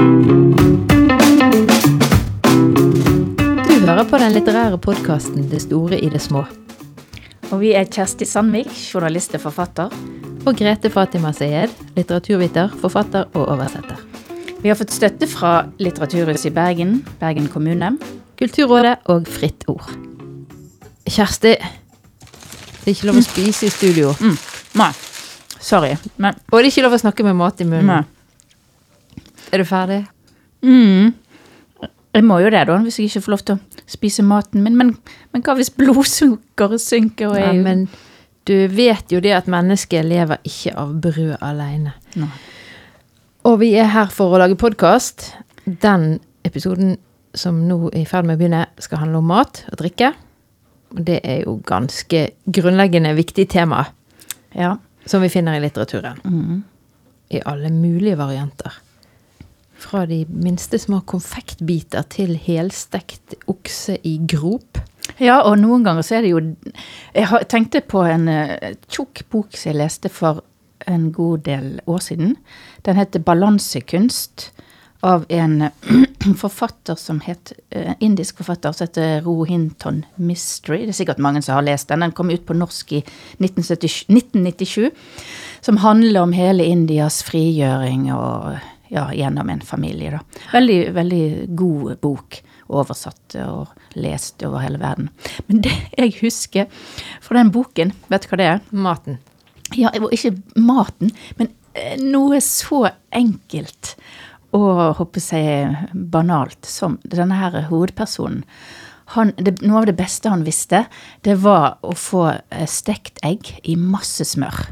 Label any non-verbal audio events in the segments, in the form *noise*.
Du hører på den litterære podkasten Det store i det små. Og vi er Kjersti Sandvik, journalist og forfatter. Og Grete Fatima Sayed, litteraturviter, forfatter og oversetter. Vi har fått støtte fra Litteraturhuset i Bergen, Bergen kommune. Kulturrådet og Fritt Ord. Kjersti, det er ikke lov å spise i studio. Mm. Nei, sorry, men Og det er ikke lov å snakke med mat i munnen. Nei. Er du ferdig? Mm. Jeg må jo det, da, hvis jeg ikke får lov til å spise maten min. Men, men hva hvis blodsukkeret synker? Og Ja, jeg, men du vet jo det at mennesket lever ikke av brød alene. Nei. Og vi er her for å lage podkast. Den episoden som nå er i ferd med å begynne, skal handle om mat og drikke. Og det er jo ganske grunnleggende viktig tema Ja. som vi finner i litteraturen. Mm. I alle mulige varianter. Fra de minste små konfektbiter til helstekt okse i grop. ja, og noen ganger så er det jo Jeg tenkte på en eh, tjukk bok som jeg leste for en god del år siden. Den heter 'Balansekunst'. Av en *clears throat* forfatter som het eh, indisk forfatter som heter Rohinton Mystery. Det er sikkert mange som har lest den. Den kom ut på norsk i 1997. Som handler om hele Indias frigjøring og ja, gjennom en familie. da. Veldig, veldig god bok. Oversatt og lest over hele verden. Men det jeg husker fra den boken, vet du hva det er? Maten. Ja, ikke maten, men eh, noe så enkelt og håper jeg banalt som denne her hovedpersonen. Han, det, noe av det beste han visste, det var å få eh, stekt egg i masse smør.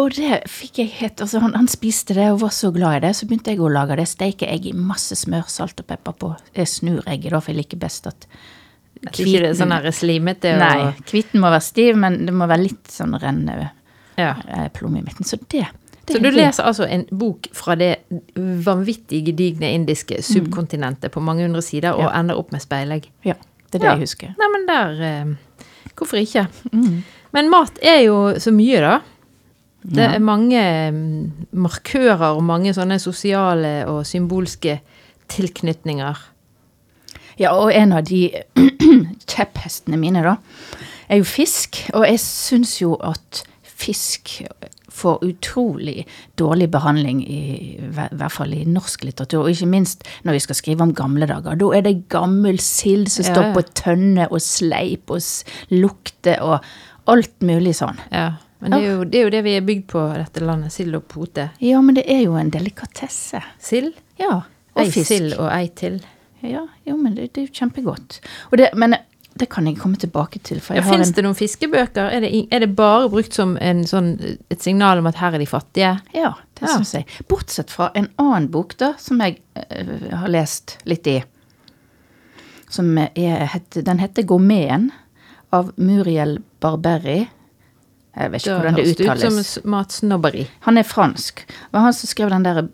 Og det fikk jeg helt altså han, han spiste det og var så glad i det, så begynte jeg å lage det. Steike egg i masse smør, salt og pepper på. Jeg snur egget, da, for jeg liker best at At ikke det er sånn slimete og Nei, hviten må være stiv, men det må være litt sånn renne Ja. eh, plomme i midten. Så det, Så du er leser altså en bok fra det vanvittig gedigne indiske subkontinentet på mange hundre sider, og Ja. ender opp med speilegg. Ja, det er det Ja. jeg husker. Nei, men der eh, Hvorfor ikke? Mm. Men mat er jo så mye, da. Det er mange mm, markører og mange sånne sosiale og symbolske tilknytninger. Ja, og en av de *clears throat* kjepphestene mine, da, er jo fisk. Og jeg syns jo at fisk får utrolig dårlig behandling, i, i hvert fall i norsk litteratur. Og ikke minst når vi skal skrive om gamle dager. Da er det gammel sild som Ja, står på tønne og sleip og lukter og alt mulig sånn. Ja. Men det er, jo, det er jo det vi er bygd på, dette landet. Sild og pote. Ja, men det er jo en delikatesse. Sild? Ja. Og Ei fisk. sild og ei til. Ja, jo, men det, det er jo kjempegodt. Det, men det kan jeg komme tilbake til. For Ja, jeg har Fins det noen fiskebøker? Er det, er det bare brukt som en sånn, et signal om at her er de fattige? Ja, det Ja. syns jeg. Bortsett fra en annen bok da, som jeg eh, har lest litt i. Som er, den heter 'Gourmeten' av Muriel Barberi. Jeg vet ikke hvordan det høres ut uttales. som matsnobberi. Han er fransk. Det var han som skrev den der Er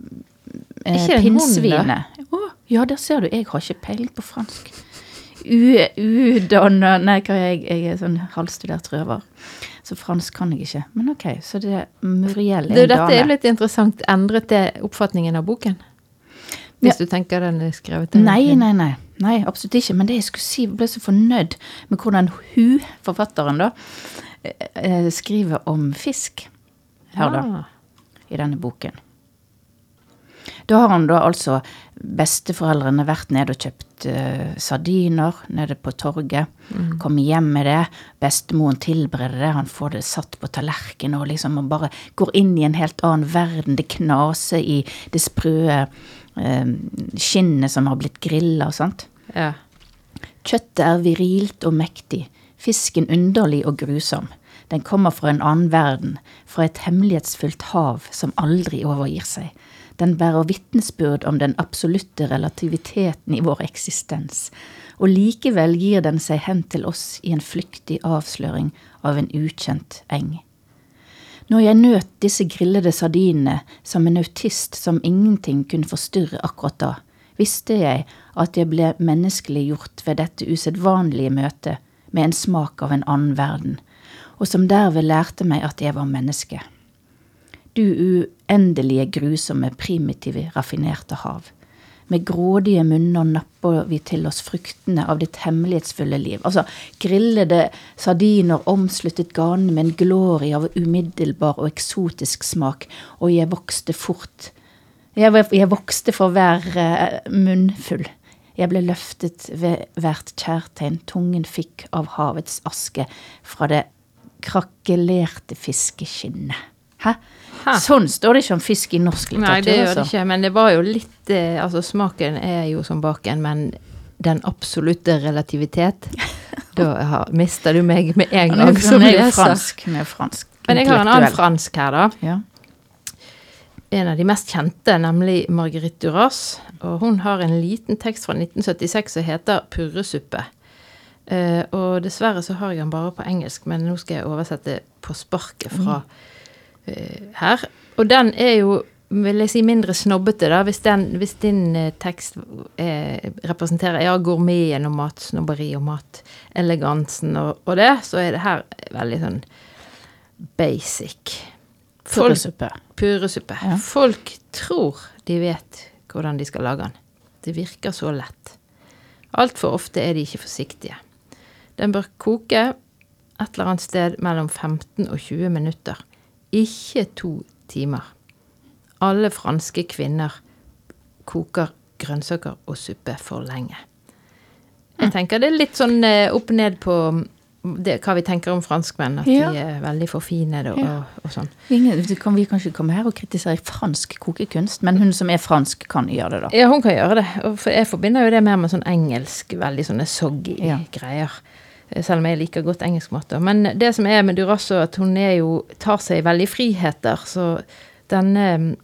eh, det pinnsvinet. Oh, ja, der ser du. Jeg har ikke peiling på fransk. Udanna Nei, hva er jeg? Jeg er sånn halvstudert røver. Så fransk kan jeg ikke. Men ok, så det er Muriel er Du, en dette er litt interessant. Endret det oppfatningen av boken? Hvis du tenker den er skrevet Nei, nei, nei. Nei, absolutt ikke. Men det jeg skulle si, ble så fornøyd med hvordan hun, forfatteren, da, eh, eh, skriver om fisk her, da, Ja. i denne boken. Da har han da altså besteforeldrene vært nede og kjøpt uh, sardiner nede på torget. Kommer hjem med det. Bestemoren tilbereder det. Han får det satt på tallerken og liksom man bare går inn i en helt annen verden. Det knaser i det sprø skinnet som har blitt grilla og sånt. Ja. Kjøttet er virilt og mektig, fisken underlig og grusom. Den kommer fra en annen verden, fra et hemmelighetsfullt hav som aldri overgir seg. Den bærer vitnesbyrd om den absolutte relativiteten i vår eksistens, og likevel gir den seg hen til oss i en flyktig avsløring av en ukjent eng. Når jeg nøt disse grillede sardinene som en autist som ingenting kunne forstyrre akkurat da, visste jeg at jeg ble menneskeliggjort ved dette usedvanlige møtet med en smak av en annen verden, og som derved lærte meg at jeg var menneske. Du uendelige, grusomme, primitive, raffinerte hav. Med grådige munner napper vi til oss fruktene av ditt hemmelighetsfulle liv. Altså grillede sardiner omsluttet ganen med en glorie av umiddelbar og eksotisk smak, og jeg vokste fort. Jeg, jeg vokste for hver uh, munnfull. Jeg ble løftet ved hvert kjærtegn tungen fikk av havets aske fra det krakelerte fiskeskinnet. Hæ? Hæ? Sånn står det ikke om fisk i norsk litteratur. Nei, det gjør det altså. ikke, men det var jo litt eh, Altså, smaken er jo som baken, men den absolutte relativitet *laughs* Da mister du meg med en gang jo- som jo leser. fransk. med fransk. Men jeg har en annen fransk her, da. Ja. En av de mest kjente, nemlig Marguerite Duras. Og hun har en liten tekst fra 1976 som heter 'Purresuppe'. Uh, og dessverre så har jeg den bare på engelsk, men nå skal jeg oversette på sparket fra eh, her. Og den er jo, vil jeg si, mindre snobbete, da, hvis, den, hvis din eh, tekst eh, representerer ja, gourmeten og matsnobberi og matelegansen og, og det, så er det her veldig sånn basic. Folk Purresuppe. Puresuppe. Ja. Folk tror de vet hvordan de skal lage den. Det virker så lett. Altfor ofte er de ikke forsiktige. Den bør koke et eller annet sted mellom 15 og 20 minutter. Ikke to timer. Alle franske kvinner koker grønnsaker og suppe for lenge. Jeg tenker det er litt sånn eh, opp ned på det, hva vi tenker om franskmenn. At Ja. de er veldig forfinede og, Ja. og, og sånn. Ingen, kan vi kanskje komme her og kritisere fransk kokekunst, men hun som er fransk, kan gjøre det, da. Ja, hun kan gjøre det. Og for jeg forbinder jo det mer med sånn engelsk, veldig sånne soggy Ja. greier. Eh, Selv om jeg liker godt engelskmat. da. Men det som er med Durasso, at hun jo, tar seg veldig friheter. Så denne mm,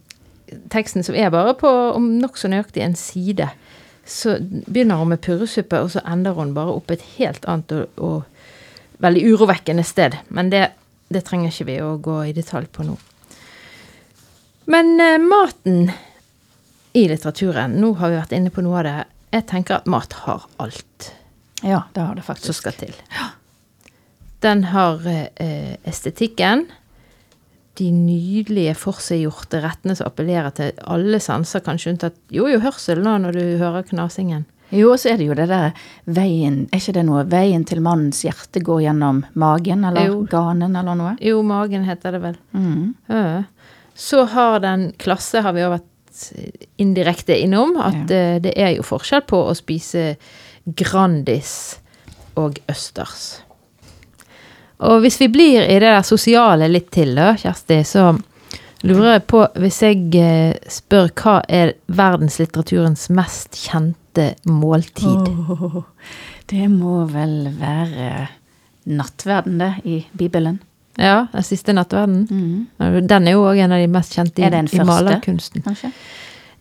teksten som er bare på om nokså nøyaktig en side, så begynner hun med purresuppe, og så ender hun bare opp et helt annet og, og veldig urovekkende sted. Men det, det trenger ikke vi å gå i detalj på nå. Men eh, maten i litteraturen, nå har vi vært inne på noe av det. Jeg tenker at mat har alt Ja, det har det som faktisk. skal til. Den har eh, estetikken, de nydelige forseggjorte rettene som appellerer til alle sanser, kanskje unntatt jo, jo, hørsel nå når du hører knasingen. Jo, og så er det jo det der veien Er ikke det noe Veien til mannens hjerte går gjennom magen, eller Jo. ganen, eller noe? Jo, magen heter det vel. Mm. Ja. Så har den klasse, har vi jo vært indirekte innom, at ja. det er jo forskjell på å spise Grandis og Østers. Og hvis vi blir i det der sosiale litt til, da, Kjersti, så lurer jeg på Hvis jeg eh, spør hva er verdenslitteraturens mest kjente måltid? Oh, det må vel være nattverden, det, i Bibelen. Ja, Den siste nattverden? Mm. Den er jo òg en av de mest kjente i, Er det en i første? malerkunsten. Kanskje?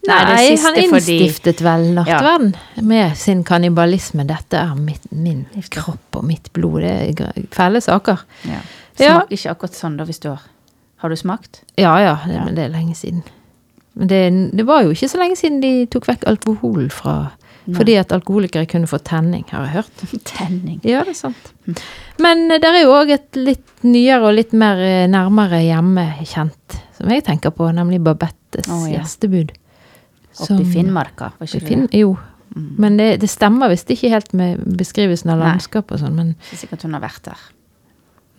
Nei, han fordi- innstiftet vel nattverden med sin kannibalisme. Dette er mitt, min kropp og mitt blod. Det er fæle saker. Ja. Ja. Ikke akkurat sånn da, hvis du har Har du smakt? Ja ja, det, Ja. men det er lenge siden. Men det, det var jo ikke så lenge siden de tok vekk alkohol fra Nei. Fordi at alkoholikere kunne få tenning, har jeg hørt. *laughs* Tenning. Ja, det er sant. Men eh, det er jo òg et litt nyere og litt mer eh, nærmere hjemme kjent, som jeg tenker på, nemlig Babettes oh, ja. gjestebud. Oppe i Finnmarka, var ikke det? jo. Mm. Men det, det stemmer visst ikke helt med beskrivelsen av landskapet landskap og sånn. Men Ikke sikkert hun har vært der.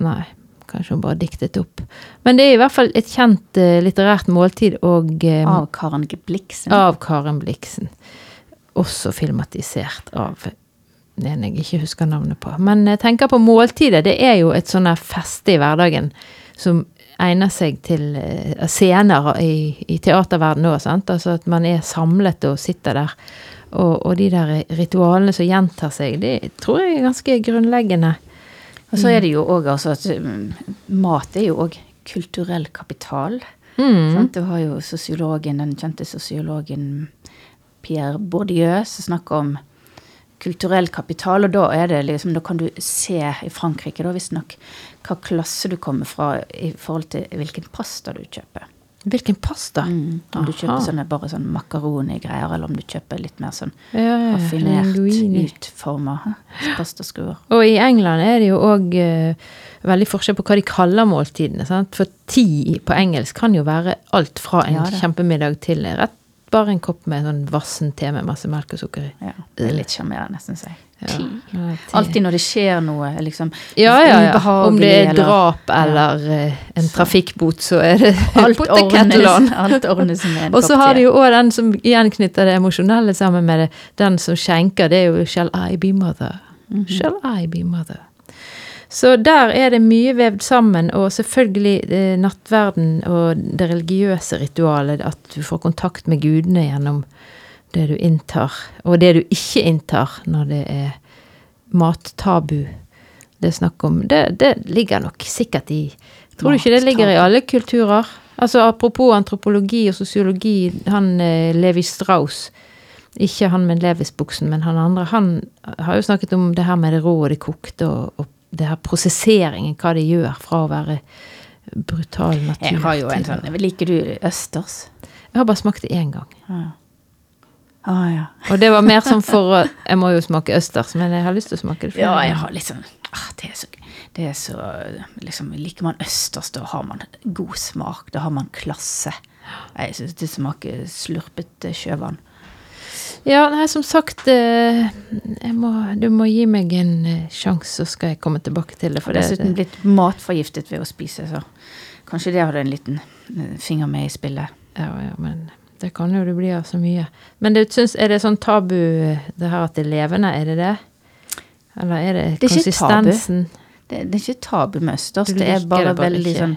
nei, kanskje hun bare diktet opp. Men det er i hvert fall et kjent uh, litterært måltid og eh, Av Karen Bliksen. av Karen Bliksen. Også filmatisert av en jeg ikke husker navnet på. Men jeg tenker på måltidet. Det er jo et sånn feste i hverdagen som egner seg til eh, scener i, i teaterverdenen òg. Altså at man er samlet og sitter der. Og, og de der ritualene som gjentar seg, det tror jeg er ganske grunnleggende. Og så er det jo òg altså at mm, mat er jo òg kulturell kapital. Mm. Sant? Du har jo sosiologen, den kjente sosiologen Pierre Bourdieu som snakker om kulturell kapital, og da er det liksom, da kan du se i Frankrike da visstnok hva klasse du kommer fra i forhold til hvilken pasta du kjøper. Hvilken pasta? Mm. Om du kjøper sånne, bare sånn makaroni-greier, eller om du kjøper litt mer sånn Ja, raffinert utforma pastaskruer. Og i England er det jo òg veldig forskjell på hva de kaller måltidene. Sant? For ti på engelsk kan jo være alt fra en Ja, kjempemiddag til rett bare en kopp med sånn vassen te med masse melk og sukker i. Ja, det er litt sjarmerende, syns jeg. Ja. Alltid når det skjer noe liksom Ja, ja, ja. Om det er drap eller eh, en trafikkbot, så er det *laughs* Alt ordnes, *laughs* Og så har de jo òg den som igjen knytter det emosjonelle sammen med det. Den som skjenker, det er jo 'Shall I be mother'? Mhm. Shall I be mother? Så der er det mye vevd sammen, og selvfølgelig eh, nattverden og det religiøse ritualet, at du får kontakt med gudene gjennom det du inntar, og det du ikke inntar når det er mattabu det er snakk om. Det, det ligger nok sikkert i Tror du ikke det ligger i alle kulturer? Altså Apropos antropologi og sosiologi, han eh, Levi Strauss Ikke han med Levis-buksen, men han andre. Han har jo snakket om det her med det rå og det kokte, og, og det her prosesseringen, hva det gjør fra å være brutal natur Jeg har jo en sånn Liker du østers? Jeg har bare smakt det én gang. Ja. Ah, ja. Og det var mer sånn for Jeg må jo smake østers, men jeg har lyst til å smake det Ja, jeg har litt sånn ah, det, er så, det er så liksom, Liker man østers, da har man god smak. Da har man klasse. Jeg syns det smaker slurpete sjøvann. Ja, nei, som sagt eh, må, Du må gi meg en eh, sjanse, så skal jeg komme tilbake til det. For dessuten blitt matforgiftet ved å spise, så kanskje det hadde en liten eh, finger med i spillet. ja, ja, men det kan jo det bli av så mye. Men det, synes, er det sånn tabu, det her at det er levende? Er det det? Eller er det, Det er ikke tabu. konsistensen? Det, det er ikke tabu med østers. Det er bare, det bare veldig ikke. sånn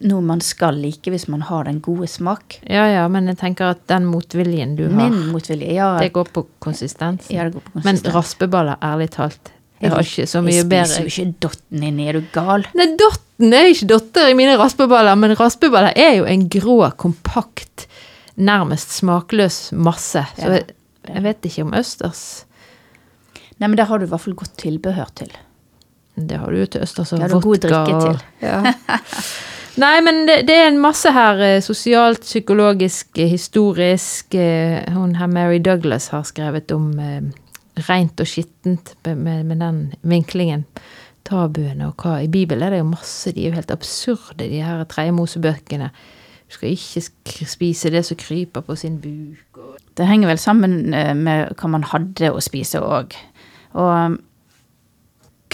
noe man skal like hvis man har den gode smak. Ja ja, men jeg tenker at den motviljen du har, motvilje, ja. det går på konsistens. ja, det går på Men raspeballer, ærlig talt, jeg har ikke så mye Jeg bedre spiser jo ikke dotten inni, er du gal? Nei, dotten er ikke dotter i mine raspeballer, men raspeballer er jo en grå, kompakt, nærmest smakløs masse. Så jeg, jeg vet ikke om østers Nei, men der har du i hvert fall godt tilbehør til. Det har du jo til østers og Det har du god vodka drikke til. Ja. *laughs* Nei, men det, det er en masse her eh, sosialt, psykologisk, eh, historisk. eh, Hun her Mary Douglas har skrevet om rent og skittent med, med, den vinklingen. Tabuene og hva I Bibelen er det jo masse. De er jo helt absurde, de her tredje Mosebøkene. Du skal ikke spise det som kryper på sin buk. Og Det henger vel sammen med hva man hadde å spise òg. Og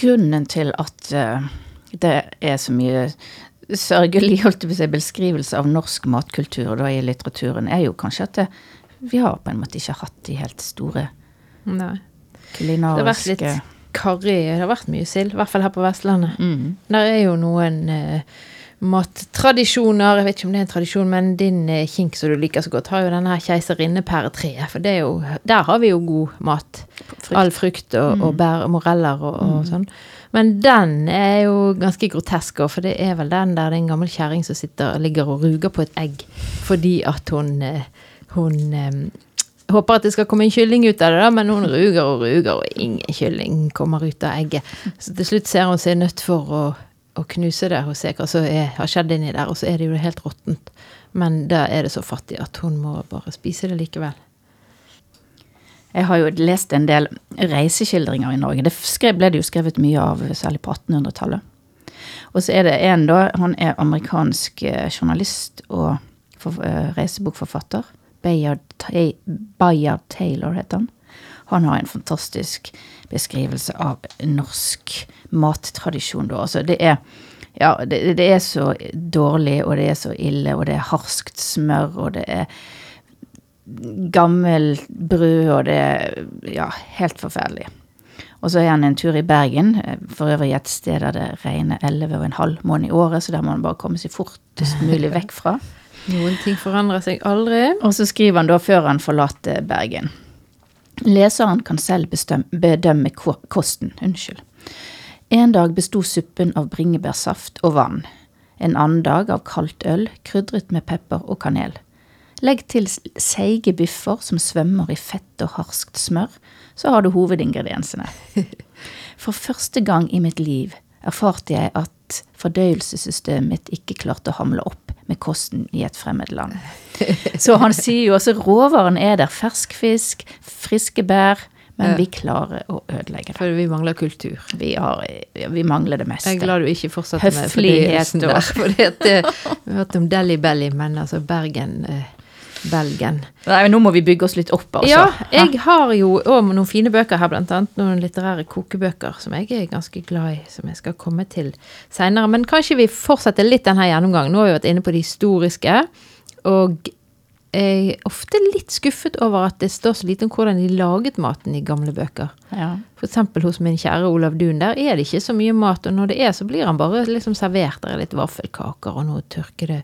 grunnen til at det er så mye sørgelig holdt jeg beskrivelse av norsk matkultur da i litteraturen, er jo kanskje at det, vi har på en måte ikke hatt de helt store Nei. Det har vært litt karri. Det har vært mye sild, i hvert fall her på Vestlandet. mm. Der er jo noen eh, mattradisjoner. Jeg vet ikke om det er en tradisjon, men din eh, kink som du liker så godt, har jo denne her keiserinnepæretreet. For det jo, der har vi jo god mat. Frukt. All frukt og, og bær, moreller og, og sånn. Men den er jo ganske grotesk, for det er vel den der det er gammel kjerring som sitter, ligger og ruger på et egg fordi at hun, eh, hun eh, håper at det skal komme en kylling ut av det, da, men hun ruger og ruger, og ingen kylling kommer ut av egget. Så til slutt ser hun seg nødt for å, å knuse det og se hva som har skjedd inni der, og så er det jo helt råttent. Men da er det så fattig at hun må bare spise det likevel. Jeg har jo lest en del reiseskildringer i Norge. Det ble det jo skrevet mye av, særlig på 1800-tallet. Og så er det en, da. Han er amerikansk eh, journalist og eh, reisebokforfatter. Bayard, Bayard Taylor heter han. Han har en fantastisk beskrivelse av norsk mattradisjon, da. Altså, det er ja, det, det er så dårlig, og det er så ille, og det er harskt smør, og det er gammel bru, og det er ja, helt forferdelig. Og så er han en tur i Bergen, for øvrig et sted der det regner 11,5 måneder i året, så der må han bare komme seg fortest mulig vekk fra. *laughs* Noen ting forandrer seg aldri. Og så skriver han da før han forlater Bergen. Leseren kan selv bestemme, bedømme kosten. Unnskyld. En dag besto suppen av bringebærsaft og vann. En annen dag av kaldt øl, krydret med pepper og kanel. Legg til seige biffer som svømmer i fett og harskt smør, så har du hovedingrediensene. *laughs* For første gang i mitt liv erfarte jeg at fordøyelsessystemet mitt ikke klarte å hamle opp med kosten i et fremmed land. *laughs* Så han sier jo også råvaren er der. Fersk fisk, friske bær. Men vi klarer å ødelegge det. For vi mangler kultur. Vi, har, vi mangler det meste. Jeg er glad du ikke fortsatte med fordøyelsen der. For det, vi har hørt om Delhi Belly, men altså Bergen, eh, Belgen. Nei, men nå må vi bygge oss litt opp, altså. Ja, jeg har jo noen fine bøker her, blant annet noen litterære kokebøker som jeg er ganske glad i, som jeg skal komme til seinere. Men kanskje vi fortsetter litt denne gjennomgangen. Nå har vi vært inne på det historiske, og jeg er ofte litt skuffet over at det står så lite om hvordan de laget maten i gamle bøker. Ja. Eksempel hos min kjære Olav Duun, der er det ikke så mye mat, og når det er, så blir han bare liksom servert. Der er litt vaffelkaker og noe tørkede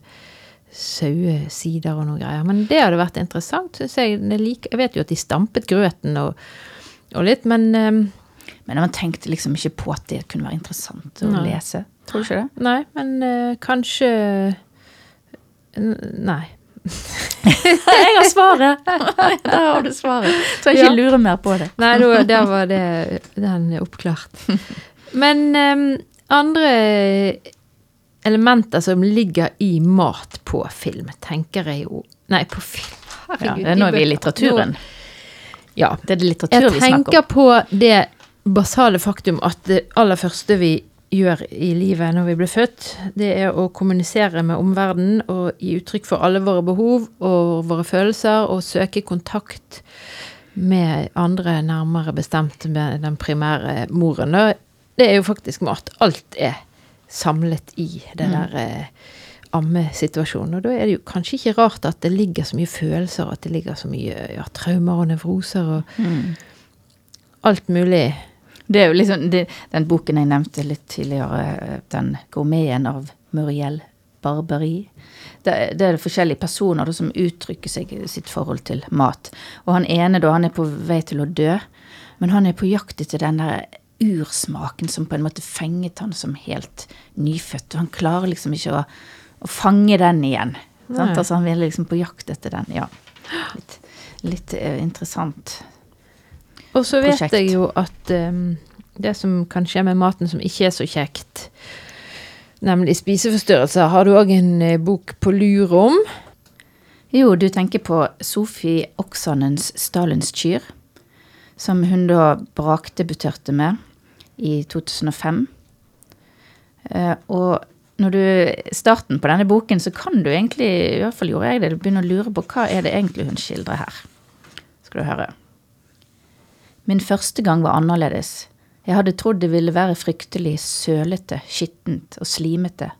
sauesider og noe greier. Men det hadde vært interessant, syns jeg. Jeg, liker, jeg vet jo at de stampet grøten og, og litt, men um, Men man tenkte liksom ikke på at det kunne være interessant å Nei. lese. Tror du ikke det? Nei, men uh, kanskje Nei. *laughs* jeg har svaret! *laughs* Der har du svaret. Trenger ikke Ja. lure mer på det. Nei, da, der var det, den oppklart. *laughs* Men um, andre elementer som ligger i mat på film, tenker jeg jo Nei, på film. Herregud, det er nå er vi i litteraturen. Ja. Det er det litteratur vi snakker om. Jeg tenker på det basale faktum at det aller første vi gjør i livet når vi blir født, det er å kommunisere med omverdenen og gi uttrykk for alle våre behov og våre følelser og søke kontakt med andre, nærmere bestemt med den primære moren. Det er jo faktisk mat. Alt er samlet i det Mm. der eh, ammesituasjonen. Og da er det jo kanskje ikke rart at det ligger så mye følelser, at det ligger så mye ja, traumer og nevroser og Mm. alt mulig. Det er jo liksom det, den boken jeg nevnte litt tidligere, den gourmeten av Muriel Barberi. Det, det er forskjellige personer da, som uttrykker seg sitt forhold til mat. Og han ene da, han er på vei til å dø, men han er på jakt etter den der ursmaken som på en måte fenget han som helt nyfødt. Og han klarer liksom ikke å, å fange den igjen. Sant? Altså Han ville liksom på jakt etter den. Ja. Litt, litt uh, interessant. Og så vet Prosjekt. jeg jo at um, det som kan skje med maten som ikke er så kjekt, nemlig spiseforstyrrelser, har du òg en uh, bok på lur om. Jo, du tenker på Sofie Oksanens Stalins kyr, som hun da brakdebuterte med i 2005. Eh, og når du starten på denne boken, så kan du egentlig, i hvert fall gjorde jeg det, du begynner å lure på hva er det egentlig hun skildrer her. Skal du høre. Min første gang var annerledes. Jeg hadde trodd det ville være fryktelig sølete, skittent og slimete.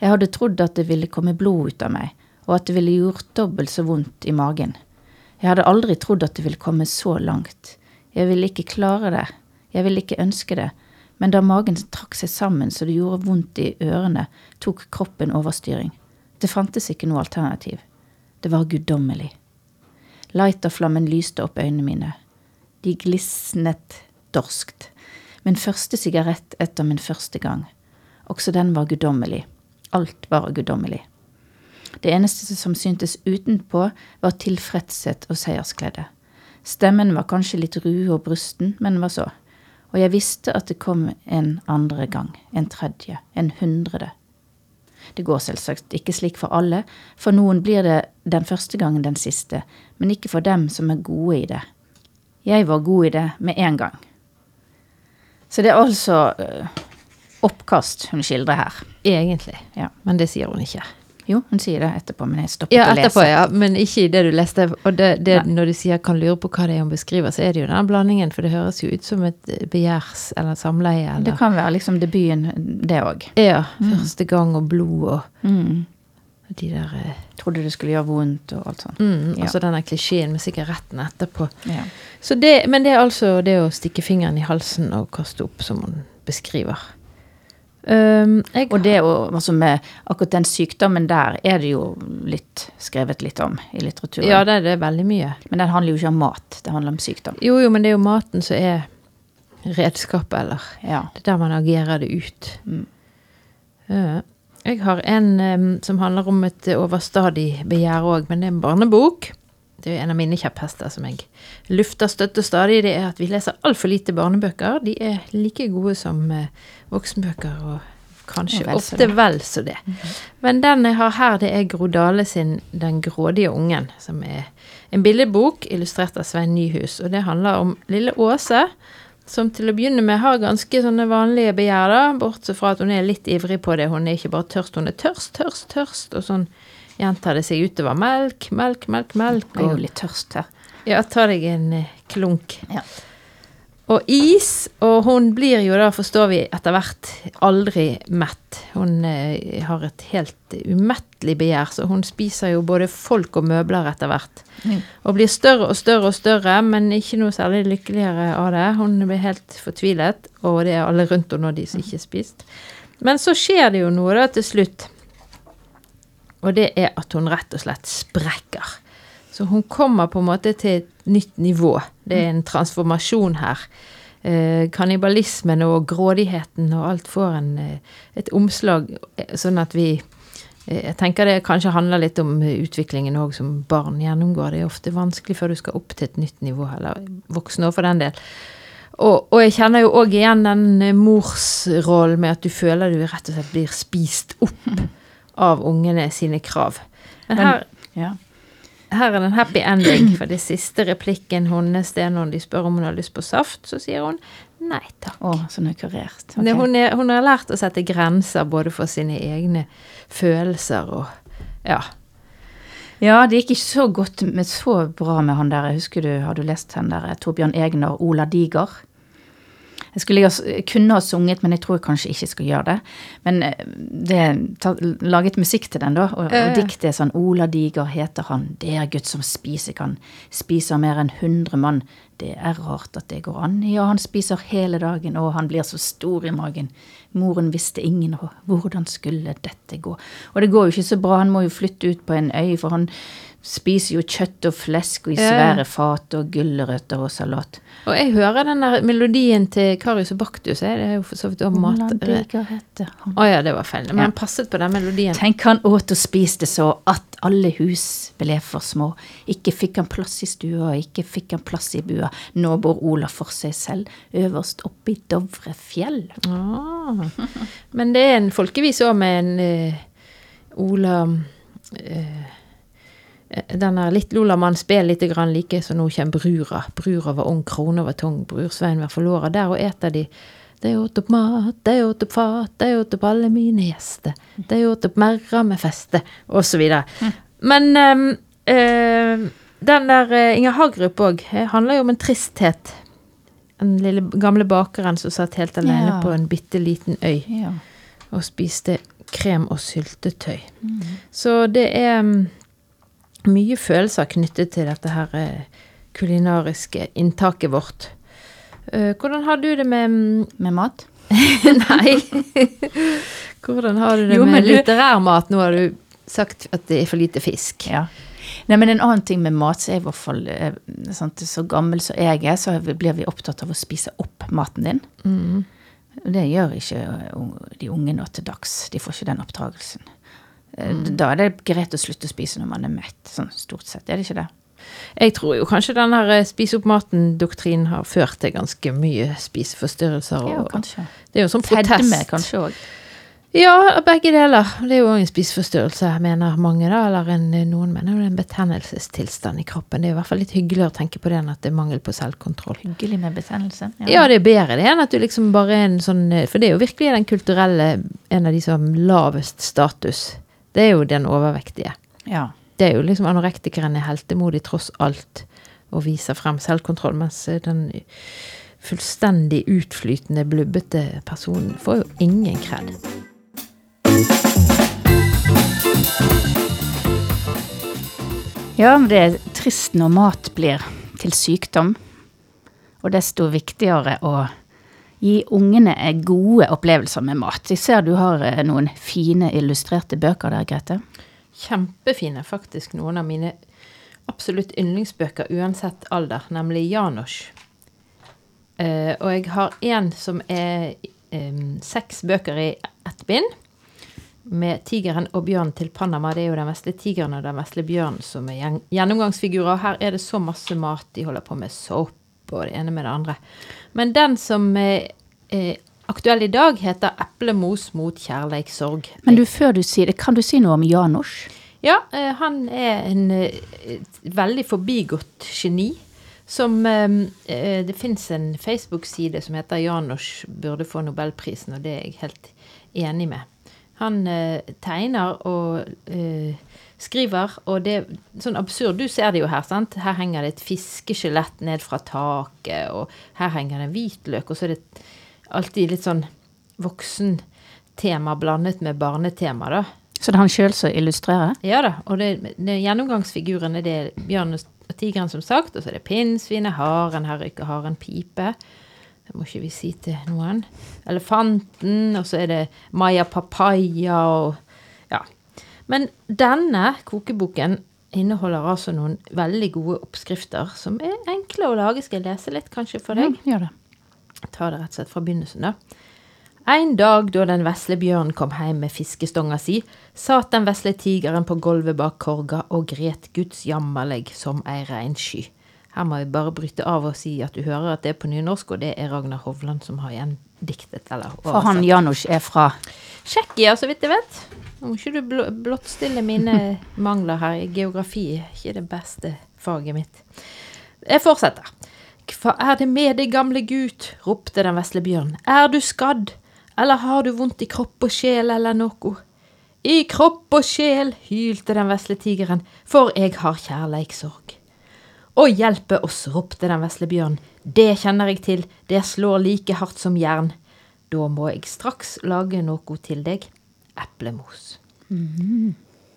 Jeg hadde trodd at det ville komme blod ut av meg, og at det ville gjort dobbelt så vondt i magen. Jeg hadde aldri trodd at det ville komme så langt. Jeg ville ikke klare det, jeg ville ikke ønske det, men da magen trakk seg sammen så det gjorde vondt i ørene, tok kroppen overstyring. Det fantes ikke noe alternativ. Det var guddommelig. Lighterflammen lyste opp øynene mine. De glisnet dorskt. Min første sigarett etter min første gang. Også den var guddommelig. Alt var guddommelig. Det eneste som syntes utenpå, var tilfredshet og seiersglede. Stemmen var kanskje litt rue og brusten, men hva så? Og jeg visste at det kom en andre gang, en tredje, en hundrede. Det går selvsagt ikke slik for alle, for noen blir det den første gangen den siste, men ikke for dem som er gode i det. Jeg var god i det med en gang. Så det er altså øh, oppkast hun skildrer her. Egentlig. Ja. Men det sier hun ikke. Jo, hun sier det etterpå, men jeg stoppet Ja, å lese. etterpå, ja. Men ikke i det du leste. Og det, det, når du sier 'kan lure på hva det er hun beskriver', så er det jo den blandingen. For det høres jo ut som et begjærs- eller samleie. Eller, Det kan være liksom debuten, det òg. Ja. Første gang og blod og Mm. de der eh, Trodde det skulle gjøre vondt og alt sånt. mm, Ja. Altså denne klisjeen med sigaretten etterpå. Ja. Så det, men det er altså det å stikke fingeren i halsen og kaste opp, som hun beskriver. Um, Og det å, altså med akkurat den sykdommen der er det jo litt skrevet litt om i litteraturen. ja, det er det veldig mye. Men den handler jo ikke om mat, det handler om sykdom. Jo, jo, men det er jo maten som er redskapet, eller Ja. Det er der man agerer det ut. Mm. Ja. Jeg har en um, som handler om et overstadig begjær òg, men det er en barnebok. Det er en av mine kjepphester som jeg lufter støtter stadig. Det er at vi leser altfor lite barnebøker. De er like gode som eh, voksenbøker, og kanskje Og vel så ofte det. vel så det. Men den jeg har her, det er Gro Dale sin 'Den grådige ungen', som er en billedbok illustrert av Svein Nyhus. Og det handler om lille Åse, som til å begynne med har ganske sånne vanlige begjær, da, bortsett fra at hun er litt ivrig på det. Hun er ikke bare tørst, hun er tørst, tørst, tørst, og sånn gjentar det seg utover. Melk, melk, melk, melk. Jeg er jo litt tørst her. ja, ta deg en eh, klunk. Ja. Og is, og hun blir jo da, forstår vi, etter hvert aldri mett. Hun eh, har et helt umettelig begjær, så hun spiser jo både folk og møbler etter hvert. Mm. Og blir større og større og større, men ikke noe særlig lykkeligere av det. Hun blir helt fortvilet, og det er alle rundt henne de som ikke har spist. Men så skjer det jo noe da til slutt. Og det er at hun rett og slett sprekker. Så hun kommer på en måte til et nytt nivå. Det er en transformasjon her. Eh, kannibalismen og grådigheten og alt får en, eh, et omslag, eh, sånn at vi eh, Jeg tenker det kanskje handler litt om utviklingen òg, som barn gjennomgår. Det er ofte vanskelig før du skal opp til et nytt nivå, eller voksne òg for den del. Og, og jeg kjenner jo òg igjen den morsrollen med at du føler du rett og slett blir spist opp av ungene sine krav. Men her, Ja. her er det en happy ending, for det siste replikken hennes det er når de spør om hun har lyst på saft, så sier hun nei takk. Å, sånn er kurert. Det, Ok. hun, er, hun har lært å sette grenser både for sine egne følelser og Ja. Ja, det gikk ikke så godt, men så bra med han der. Husker du, har du lest han der Torbjørn Egner, Ola Diger? Jeg skulle jeg kunne ha sunget, men jeg tror jeg kanskje ikke skal gjøre det. Men eh, det ta, laget musikk til den, da. Og, Ja, ja. og diktet er sånn Ola Diger heter han. Det er gutt som spiser kan. Spiser mer enn 100 mann. Det er rart at det går an. Ja, han spiser hele dagen, og han blir så stor i magen. Moren visste ingen og hvordan skulle dette gå. Og det går jo ikke så bra. Han må jo flytte ut på en øy, for han spiser jo kjøtt og flesk og i svære fat og gulrøtter og salat. Og jeg hører den der melodien til Karius og Baktus. jeg. Det er jo for så vidt om mat... Å ja, det var feil. Men han passet på den melodien. Tenk han åt og spiste så at alle hus ble for små. Ikke fikk han plass i stua, ikke fikk han plass i bua. Nå bor Ola for seg selv, øverst oppe i Dovre fjell. Ah. Men det er en folkevis òg med en uh, Ola eh, Den er litt Lola mann spiller litt grann like som nå kommer brura. Brura var ung, krona var tung, brursveien var forlora. Der og eter de. De åt opp mat, de åt opp fat, de åt opp alle mine gjester. De åt opp merra med feste, videre. Men ehm, eh, den der eh, Inger Hagerup òg handler jo om en tristhet. Den lille gamle bakeren som satt helt alene Ja. på en bitte liten øy Ja. og spiste krem og syltetøy. Så det er mm, mye følelser knyttet til dette her eh, kulinariske inntaket vårt. Eh, hvordan har du det med mm, Med mat? *laughs* Nei. *laughs* hvordan har du det Jo, med du- litterær mat? Nå har du sagt at det er for lite fisk. Ja. Nei, men en annen ting med mat, så er i hvert fall eh, sant, Så gammel som jeg er, så blir vi opptatt av å spise opp maten din. Mm. Det gjør ikke de unge nå til dags. De får ikke den oppdragelsen. Eh, Da er det greit å slutte å spise når man er mett, sånn stort sett. Er det ikke det? Jeg tror jo kanskje den her eh, spis opp maten-doktrinen har ført til ganske mye spiseforstyrrelser. Ja, kanskje. det er jo sånn protest. Fedme kanskje òg. Ja, begge deler. Det er jo en spiseforstyrrelse, mener mange, da. Eller en, noen mener det er en betennelsestilstand i kroppen. Det er i hvert fall litt hyggeligere å tenke på det enn at det er mangel på selvkontroll. Hyggelig med betennelse. Ja, det er bedre det enn at du liksom bare er en sånn For det er jo virkelig den kulturelle En av de som har lavest status. Det er jo den overvektige. ja. Det er jo liksom anorektikeren er heltemodig tross alt og viser frem selvkontroll, mens den fullstendig utflytende, blubbete personen får jo ingen kred. Ja, men det er trist når mat blir til sykdom. Og desto viktigere å gi ungene gode opplevelser med mat. Jeg ser du har eh, noen fine illustrerte bøker der, Grete. Kjempefine, faktisk. Noen av mine absolutt yndlingsbøker uansett alder, nemlig Janosch. Uh, og jeg har en som er um, seks bøker i ett bind. Med tigeren og bjørnen til Panama. Det er jo den vesle tigeren og den vesle bjørnen som er gjennomgangsfigurer. Her er det så masse mat. De holder på med sopp og det ene med det andre. Men den som eh, eh, aktuell i dag, heter 'Eplemos mot kjærleikssorg'. Men du, før du sier det, kan du si noe om Janosch? Ja, eh, han er en veldig forbigått geni. Som Det fins en Facebook-side som heter «Janosch burde få nobelprisen', og det er jeg helt enig med. Han tegner og skriver, og det er sånn absurd. Du ser det jo her, sant? Her henger det et fiskeskjelett ned fra taket, og her henger det en hvitløk, og så er det alltid litt sånn voksentema blandet med barnetema, da. Så det er han sjøl som illustrerer? Ja da, og det, det gjennomgangsfigurene det er bjørn og tigeren, som sagt, og så er det pinnsvinet, haren, her ryker haren pipe. Det må ikke vi si til noen. Elefanten, og så er det Maya Papaya og. Men denne kokeboken inneholder altså noen veldig gode oppskrifter som er enkle å lage. Skal jeg lese litt, kanskje, for deg? Ja, gjør det. Ta det rett og slett fra begynnelsen, da. En dag da den vesle bjørnen kom hjem med fiskestonga si, satt den vesle tigeren på gulvet bak korga og gret Guds jammerlegg som ei reinsky. Her må jeg bare bryte av og si at du hører at det er på nynorsk, og det er Ragnar Hovland som har gjendiktet eller For han. Janusz er fra Tsjekkia, så vidt jeg vet. Nå må ikke du bl blottstille mine *laughs* mangler her. i Geografi er ikke det beste faget mitt. Jeg fortsetter. Hva er det med deg, gamle gut? ropte den vesle bjørnen. Er du skadd? Eller har du vondt i kropp og sjel eller noe? I kropp og sjel, hylte den vesle tigeren, for jeg har kjærleikssorg. Å hjelpe oss, ropte den vesle bjørnen. Det kjenner jeg til, det slår like hardt som jern. Da må jeg straks lage noe til deg. Eplemos.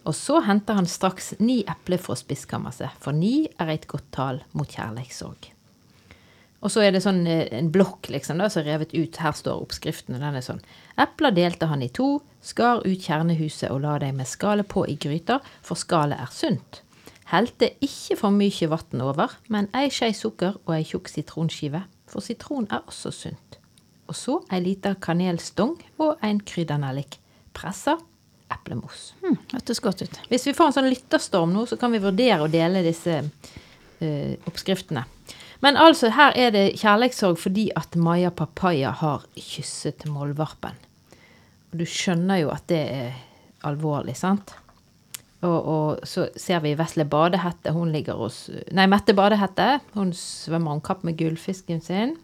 Og så henter han straks ni epler fra spiskammerset, for ni er et godt tall mot kjærleikssorg. Og så er det sånn eh, en blokk liksom da, som er revet ut. Her står oppskriften, og den er sånn. Epler delte han i to, skar ut kjernehuset og la dem med skallet på i gryta, for skallet er sunt. Helte ikke for mye vann over, men ei skje sukker og ei tjukk sitronskive, for sitron er også sunt. Og så ei lita kanelstong og en kryddernellik. Pressa eplemos. hm, Hørtes godt ut. Hvis vi får en sånn lytterstorm nå, så kan vi vurdere å dele disse eh, oppskriftene. Men altså, her er det kjærlighetssorg fordi at Maya Papaya har kysset målvarpen. Og du skjønner jo at det er alvorlig, sant? Og, og så ser vi Vesle Badehette. Hun ligger hos Nei, Mette Badehette. Hun svømmer om kapp med gullfisken sin.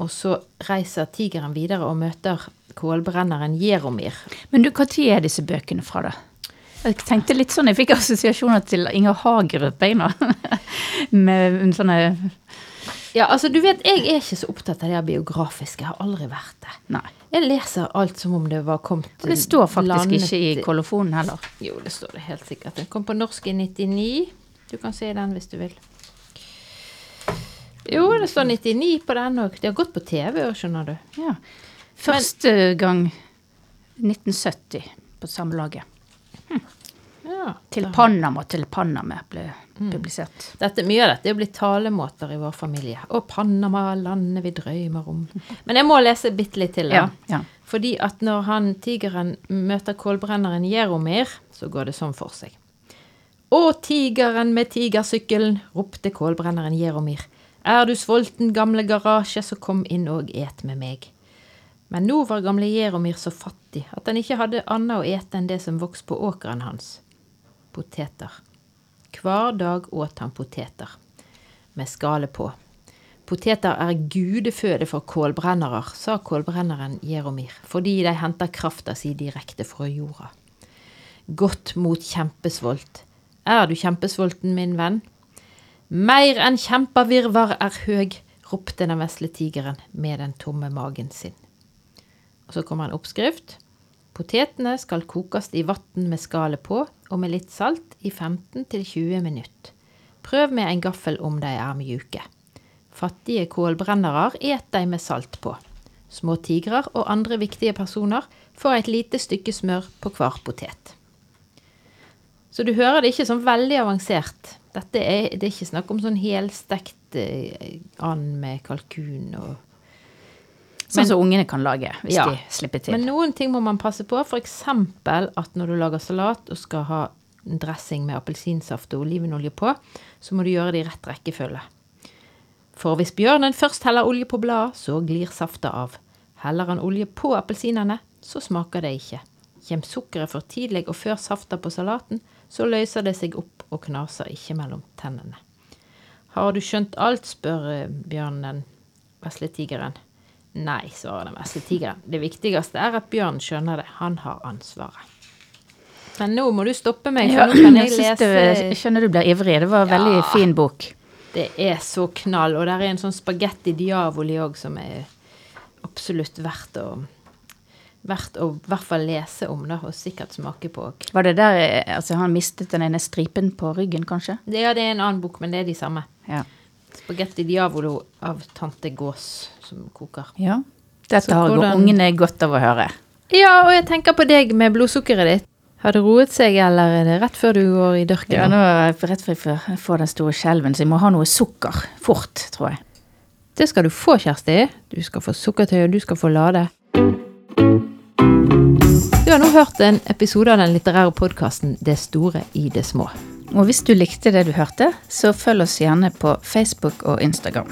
Og så reiser tigeren videre og møter kålbrenneren Jeromir. Men du, når er disse bøkene fra, da? Jeg tenkte litt sånn, jeg fikk assosiasjoner til Inger Hagerup, jeg nå. *laughs* Med sånne Ja, altså, du vet, jeg er ikke så opptatt av det biografiske. Jeg har aldri vært det. Nei. Jeg leser alt som om det var kommet Og det står faktisk landet- ikke i kolofonen heller. Jo, det står det helt sikkert. Den kom på norsk i 99. Du kan se den hvis du vil. Jo, det står 99 på den òg. De har gått på TV òg, skjønner du. Ja. Første gang 1970 på Samlaget. Ja, Til Panama til Panama ble publisert. Dette, mye av dette er blitt talemåter i vår familie. Og Panama, landet vi drømmer om. *laughs* Men jeg må lese bitte litt til. da. Ja, ja. Fordi at når han tigeren møter kålbrenneren Jeromir, så går det sånn for seg. Å, tigeren med tigersykkelen, ropte kålbrenneren Jeromir. Er du sulten, gamle garasje, så kom inn og et med meg. Men nå var gamle Jeromir så fattig at han ikke hadde annet å ete enn det som vokste på åkeren hans. Poteter. Hver dag åt han poteter. Med skallet på. Poteter er gudeføde for kålbrennere, sa kålbrenneren Jeromir, fordi de henter krafta si direkte fra jorda. Godt mot kjempesvolt. Er du kjempesvolten, min venn? Mer enn kjempevirvar er høg, ropte den vesle tigeren med den tomme magen sin. Og så kommer en oppskrift. Potetene skal kokes i vann med skallet på, og med litt salt i 15-20 minutter. Prøv med en gaffel om de er mjuke. Fattige kålbrennere et de med salt på. Små tigrer og andre viktige personer får et lite stykke smør på hver potet. Så du hører det ikke sånn veldig avansert. Dette er, det er ikke snakk om sånn helstekt eh, and med kalkun og Sånn som ungene kan lage, hvis Ja. de slipper til. Men noen ting må man passe på. F.eks. at når du lager salat og skal ha en dressing med appelsinsaft og olivenolje på, så må du gjøre det i rett rekkefølge. For hvis bjørnen først heller olje på bladet, så glir safta av. Heller han olje på appelsinene, så smaker det ikke. Kjem sukkeret for tidlig og før safta på salaten, så løser det seg opp og knaser ikke mellom tennene. Har du skjønt alt, spør eh, bjørnen vesletigeren. vesle tigeren. Nei, svarer den vesle tigeren. Det viktigste er at bjørnen skjønner det. Han har ansvaret. Men nå må du stoppe meg, for nå kan jeg lese det, jeg skjønner du blir ivrig. Det var en veldig Ja. fin bok. Det er så knall, og der er en sånn spagetti diavoli òg som er absolutt verdt å Verdt å i hvert fall lese om, da, og sikkert smake på òg. Var det der eh, altså, han mistet den ene stripen på ryggen, kanskje? Det, ja, det er en annen bok, men det er de samme. Ja. Spagetti diavolo av tante Gås som koker. ja. Dette har hvordan- ungene godt av å høre. Ja, og jeg tenker på deg med blodsukkeret ditt. Har det roet seg, eller er det rett før du går i dørken? Ja, nå er jeg rett før jeg får den store skjelven, så jeg må ha noe sukker fort, tror jeg. Det skal du få, Kjersti. Du skal få sukkertøy, og du skal få lade. Du har nå hørt en episode av den litterære podkasten Det store i det små. Og hvis du likte det du hørte, så følg oss gjerne på Facebook og Instagram.